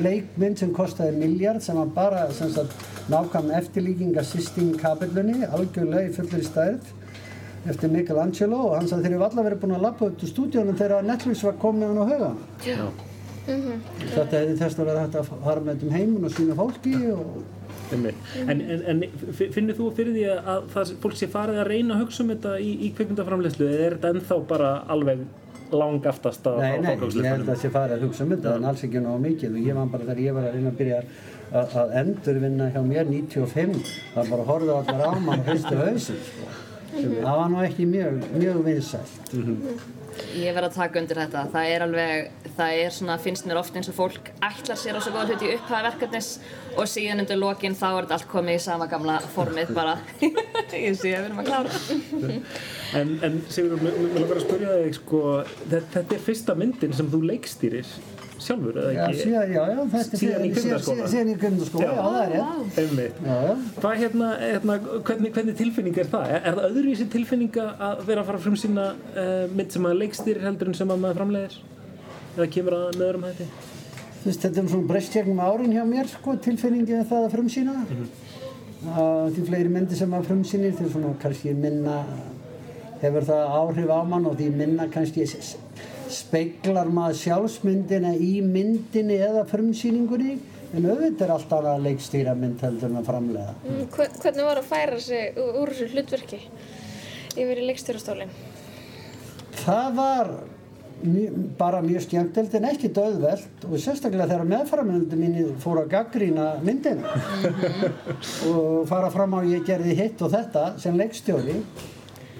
leikmynd sem kostaði miljard sem var bara sem sagt, nákvæm eftirlíking af Sistine Capellunni algjörlega í fullir stærð eftir Michelangelo og hann sagði þeir eru allar verið búin að lappa upp til stúdíunum þegar Netflix var komið hann á haugan
Já.
þetta hefði þess að vera hægt að fara með þetta um heiminn og sína fólki og.
En, en, en fi- finnur þú fyrir því að, að það fólk sé farið að reyna að hugsa um þetta í, í kveikmyndaframleyslu eða er þetta ennþá bara alveg lang aftast á,
Nei,
á
nei, ég held að það sé farið að hugsa um þetta en alls ekki náðu mikið. Og ég var bara þegar ég var að reyna að byrja að, að endurvinna hjá mér 95 það bara horfa allar á mann og haustu hausin sko. það var nú ekki mjög, mjög vinsælt
Ég verð að taka undir þetta. Það er alveg, það er svona, finnst mér oft eins og fólk ætlar sér á svo góða hluti í upphæða verkefnis og síðan undir lokin þá er þetta allt komið í sama gamla formið bara. ég sé að við erum að klára.
En, en Sigur, mér langar að spyrja þig sko, þetta, þetta er fyrsta myndin sem þú leikstýrir sjálfur, eða
Já,
ekki?
síðan, já, já, þetta er
síðan í kundaskóla.
síðan- í kundaskóla, já, það er rétt.
Einmitt.
Já, já.
Hvað hérna, hérna hvernig, hvernig tilfinning er það? Er, er það öðruvísi tilfinning að vera að fara frum sína uh, mynd sem að leikstýrir heldur en sem að maður framleiðir? Eða kemur að með öðrum hætti?
Þú veist, þetta er svona breyst gegnum árin hjá mér, sko, tilfinningið er það að frumsýna. Uh, því fleiri myndir sem maður frumsýnir, því svona kannski minna, hefur það áhrif á mann og því minna kannski speiklar maður sjálfsmyndina í myndinni eða frumsýningunni. En auðvitað er alltaf að leikstýra mynd heldur en að framlega.
Mm, hve- Hvernig var að færa sig úr þessu hlutverki yfir í leikstjórastólinn?
Það var mjö, bara mjög skemmtilegt en ekki döðvelt og sérstaklega þegar meðframöndu mín fóru að gaggrýna myndina og fara fram á ég gerði hitt og þetta sem leikstjóri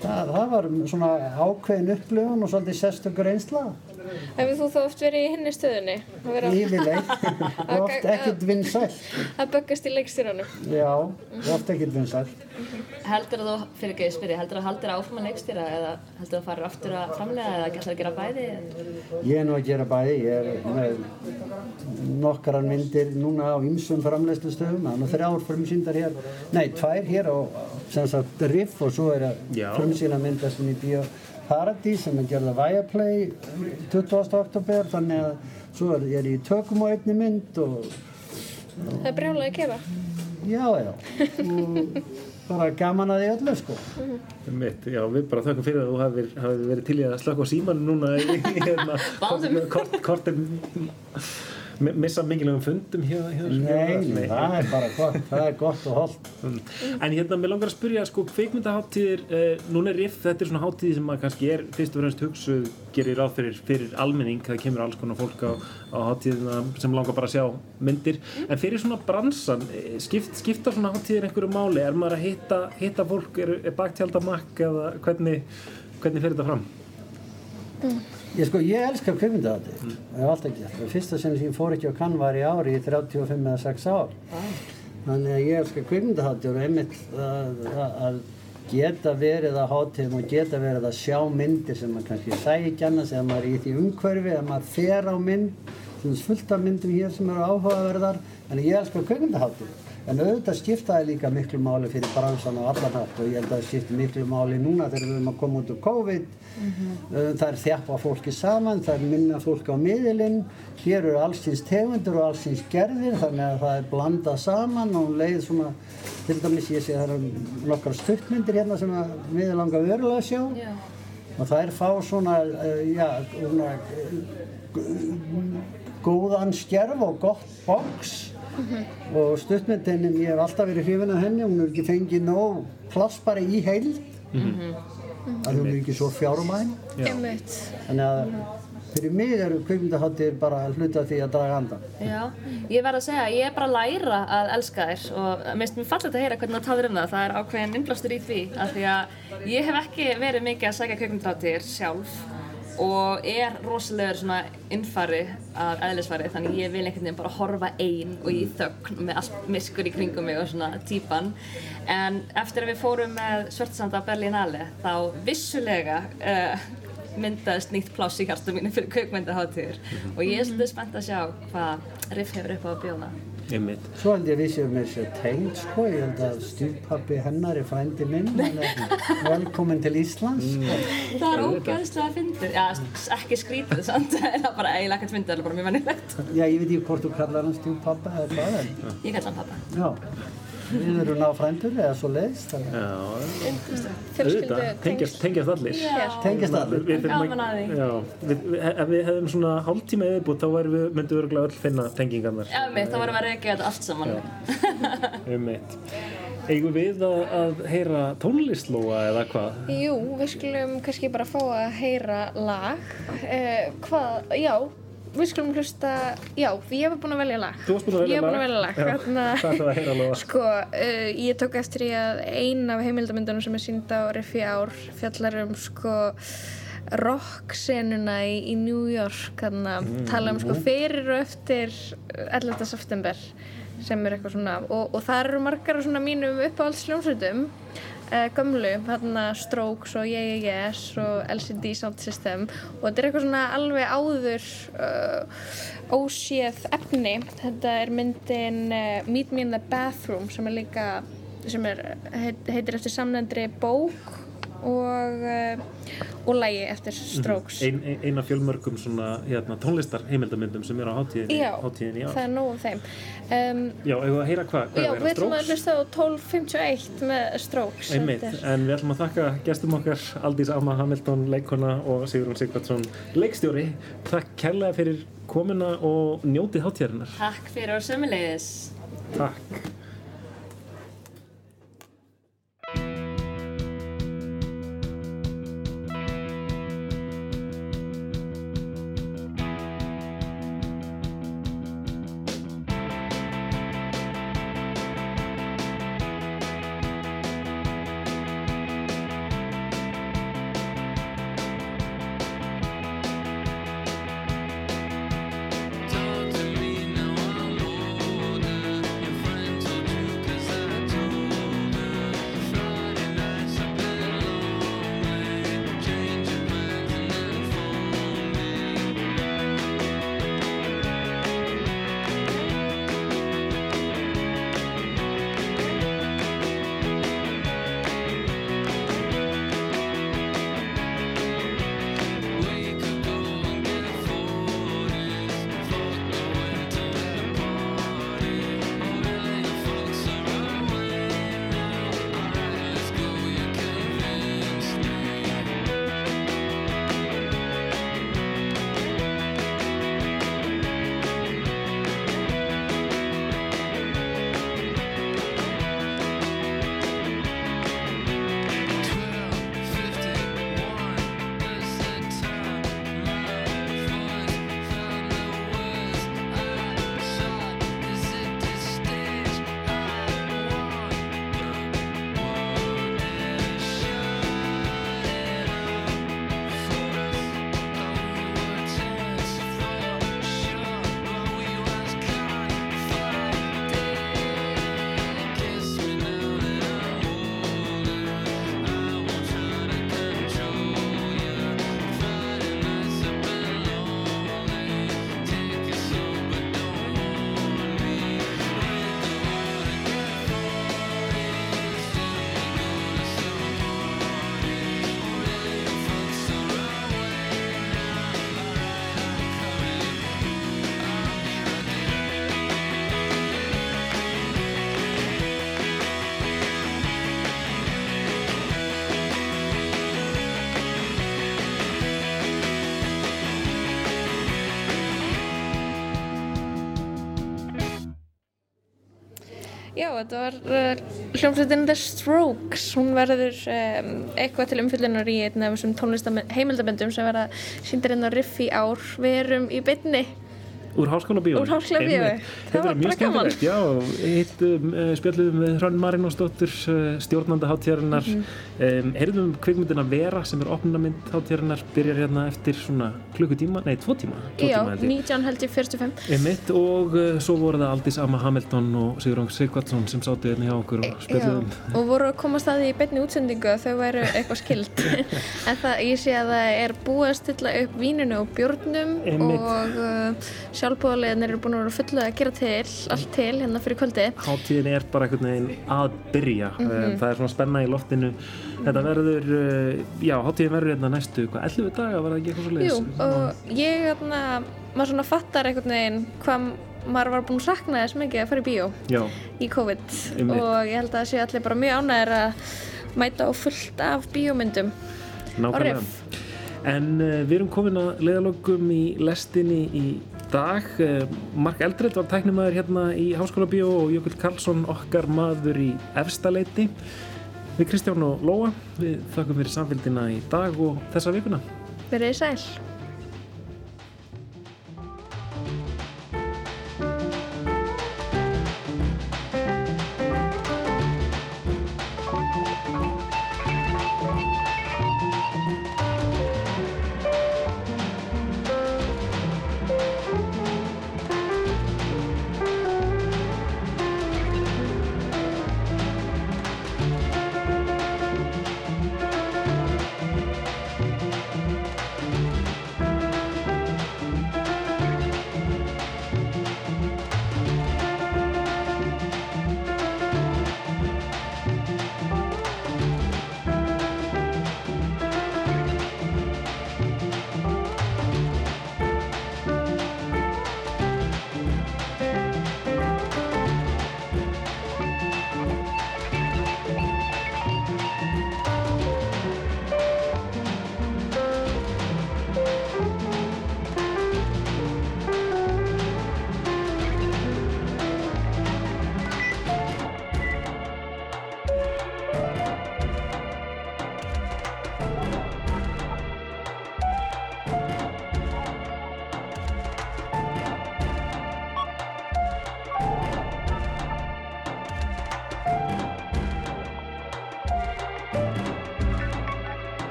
það, það var svona ákveðin upplifun og svolítið sérstökur einsla
Hefur þú þá oft verið í henni stöðunni? Að
og oft ekkert vinsælt
Að böggast í leikstjóranum?
já, oft ekkert vinsælt
Heldur þú, fyrir ekki að spyrja, heldur þú að haldir áfram að leikstýra eða heldur þú að fara aftur að framlega eða ætlar að gera bæði?
Ég er nú að gera bæði, ég er með nokkrar myndir núna á ýmsum framleiðslustöðum, það er nú þrjár frumsýndar hér, nei, tvær hér á sem sagt Riff og svo er
Já.
að frumsýna myndastin í Bíó Paradís sem er gerða Viaplay 20. oktober, þannig að svo er ég í tökum á einni mynd og
Það er brjálega að gera.
já, já, og bara gaman að því öllu sko.
Mitt, já, við bara þakkum fyrir að þú hafið hafi verið til í að slaka á símanu núna í, hérna,
Báðum.
Missa mikilvægum fundum hér, hér
Nei, það er bara gott, það er gott og holdt.
En hérna, mér langar að spyrja, sko, kveikmyndaháttíðir, uh, núna er riff, þetta er svona háttíði sem að kannski er fyrst og fremst hugsuð, gerir ráð fyrir, fyrir almenning, það kemur alls konar fólk á, á háttíðina sem langar bara að sjá myndir, en fyrir svona bransan, eh, skipt, skipta svona háttíðir einhverju máli, er maður að hitta, hitta fólk, er, er baktjaldamakk eða hvernig, hvernig fer þetta fram?
Ég sko, ég elskar kvikmyndahátti, mm. ég hef alltaf gert. Það fyrsta sem ég fór ekki á kann var í ári í 35 eða 6 ár. Þannig að ég elskar kvikmyndahátti og einmitt að, geta verið að hátíðum og geta verið að sjá myndir sem maður kannski sæði ekki annars eða maður er í því umhverfi eða maður fer á mynd, svona fullt af myndum hér sem eru áhugaverðar. Að ég elskar kvikmyndahátti. En auðvitað skiptaði líka miklu máli fyrir bransan og allan hægt og ég held að það skipti miklu máli núna þegar við erum að koma út úr COVID. Uh, Það er þjappa fólki saman, það er minna fólk á miðilinn, hér eru allsins tegundur og allsins gerðir þannig að það er blandað saman og leið svona, til dæmis ég sé það eru nokkar stuttmyndir hérna sem að við langar verulega að sjá
Já.
og það er fá svona, já, svona góðan skerf og gott box og stuttmyndin, ég hef alltaf verið hrifin af henni, hún er ekki fengið nóg pláss bara í heild. Að hún er ekki svo fjármæn þannig að fyrir mig eru kvikmyndaháttir bara hluta því að draga andan
Já, ég verð að segja, ég er bara að læra að elska þér og minnst mér fallið að heyra hvernig það taður um það, það er ákveðin innblástur í því af því að ég hef ekki verið mikið að sækja kveikmyndatátir sjálf og er rosalegur svona innfari af eðlisfari þannig ég vil einhvern veginn bara horfa ein og í þögn með allt miskur í kringum mig og svona típan en eftir að við fórum með Svartsanda Berlinale þá vissulega uh, myndaðist nýtt pláss í hjartu mínu fyrir kveikmyndaháttíður og ég er svolítið spennt að sjá hvað Riff hefur upp á að bjóða.
Einmitt.
Svo held ég að við séum með sér tengd sko, ég held að stjúppappi hennar er frændi minn, hann er velkomin til Íslands.
Það er ógæðslega fyndið, já ekki skrítið samt, en það er bara eiginlega ekkert fyndið, það er bara mjög vennilegt.
Já, ég veit ekki hvort þú kallar hann stjúppappa eða hvað en.
Ég kalla hann pappa.
Já, við erum náfrændur eða svo
auðvitað, tengjast, tengjast allir.
Já.
Tengjast allir.
Við
því.
Já, við, við, ef við hefðum svona hálftíma yfirbútt þá værum við, myndum við örugglega öll finna tengingarnar.
Já, mitt, þá varum við að reykja þetta allt saman.
Um mitt. Eigum við að, að heyra tónlistlóa eða hvað?
Jú, við skulum kannski bara fá að heyra lag. Eh, hvað, já, við skulum hlusta, já, ég hef búin að velja lag.
Þú varst búin að velja
Ég hef búin að
lag?
velja lag.
Já,
Hérna,
hvað ætlaðu að heyra Lóa?
Sko, uh, ég tók eftir í að ein af heimildamindunum sem er sínd á Riffi ár fjallar um sko rock-senuna í, í New York, þannig að
Mm.
tala um sko fyrir og eftir 11. september sem er eitthvað svona og, og það eru margar af svona mínum uppáhaldsljónsveitum uh, gömlu, þarna Strokes og Yes og LCD Sound System. Og þetta er eitthvað svona alveg áður uh, óséð efni. Þetta er myndin uh, Meet Me in the Bathroom sem er líka sem er, heit, heitir eftir samnendri bók og, uh, og lægi eftir Strokes
Ein, ein, eina fjölmörgum svona hérna, tónlistar heimildamindum sem er á hátíðinni,
Já,
hátíðinni já.
það er nóg þeim um,
Já, við að heyra hvað? Hvað
Já,
er
við ætlum að hlusta á 12.51 með Strokes
Einmitt, en við ætlum að þakka gestum okkar Aldís Amma Hamilton, leikona og Sigurðun Sigvardsson, leikstjóri Takk kærlega fyrir komuna og njótið hátíðarinnar
Takk fyrir og sömulegis.
Takk
þetta var uh, hljómsveitin The Strokes. Hún verður um, eitthvað til umfyllunar í einn af þessum heimildabendum sem verða síndir inn á Riff í ár. Við erum í bytni
Úr háskóla bíó
Úr Háskólabíói. Það var bara gaman.
Já, hittum, uh, spjalluðum við Hrönn Marinósdóttur, uh, stjórnanda hátíðarinnar.
Mhm.
Um, heyrðum kvikmyndina Vera sem er opnunarmynd hátíðarinnar byrjar hérna eftir svona klukkutíma, nei, tvo tíma, tvo
Já,
tíma held ég.
19 held ég 45
Einmitt, og uh, svo voru það Aldís Amma Hamilton og Sigurðan Sigvardsson sem sátu hérna hjá okkur og spjalluðum
Já, og voru að koma að staði í beinni útsendingu að þau væru eitthvað skild en það, ég sé að það er búið að stilla upp víninu og bjórnum
Einmitt.
og uh, sjálfbúðarleginir eru búin að vera fullu að gera til allt til hérna fyrir kvöldi
Hátíðin er bara veginn að byrja
Mhm.
um, það er svona spenna í loftinu þetta verður, uh, já, hátíðin verður hérna næstu, hvað, 11 daga var það ekki eitthvað svo
Jú, og ég hérna, maður svona fattar einhvern veginn hvað maður var búin að sakna þess mikið að fara í bíó
Já,
í COVID.
Einmitt.
og ég held að það sé allir bara mjög ánægir að mæta á fullt af bíómyndum.
Nákvæmlega. En uh, við erum komin að leiðalokum í lestinni í dag. Uh, Mark Eldred var tæknumæður hérna í Háskóla Bíó og Jökull Karlsson okkar maður í efstaleiti Við Kristján og Lóa, við þakkum fyrir samfélgina í dag og þessa vikuna.
Verið þið sæl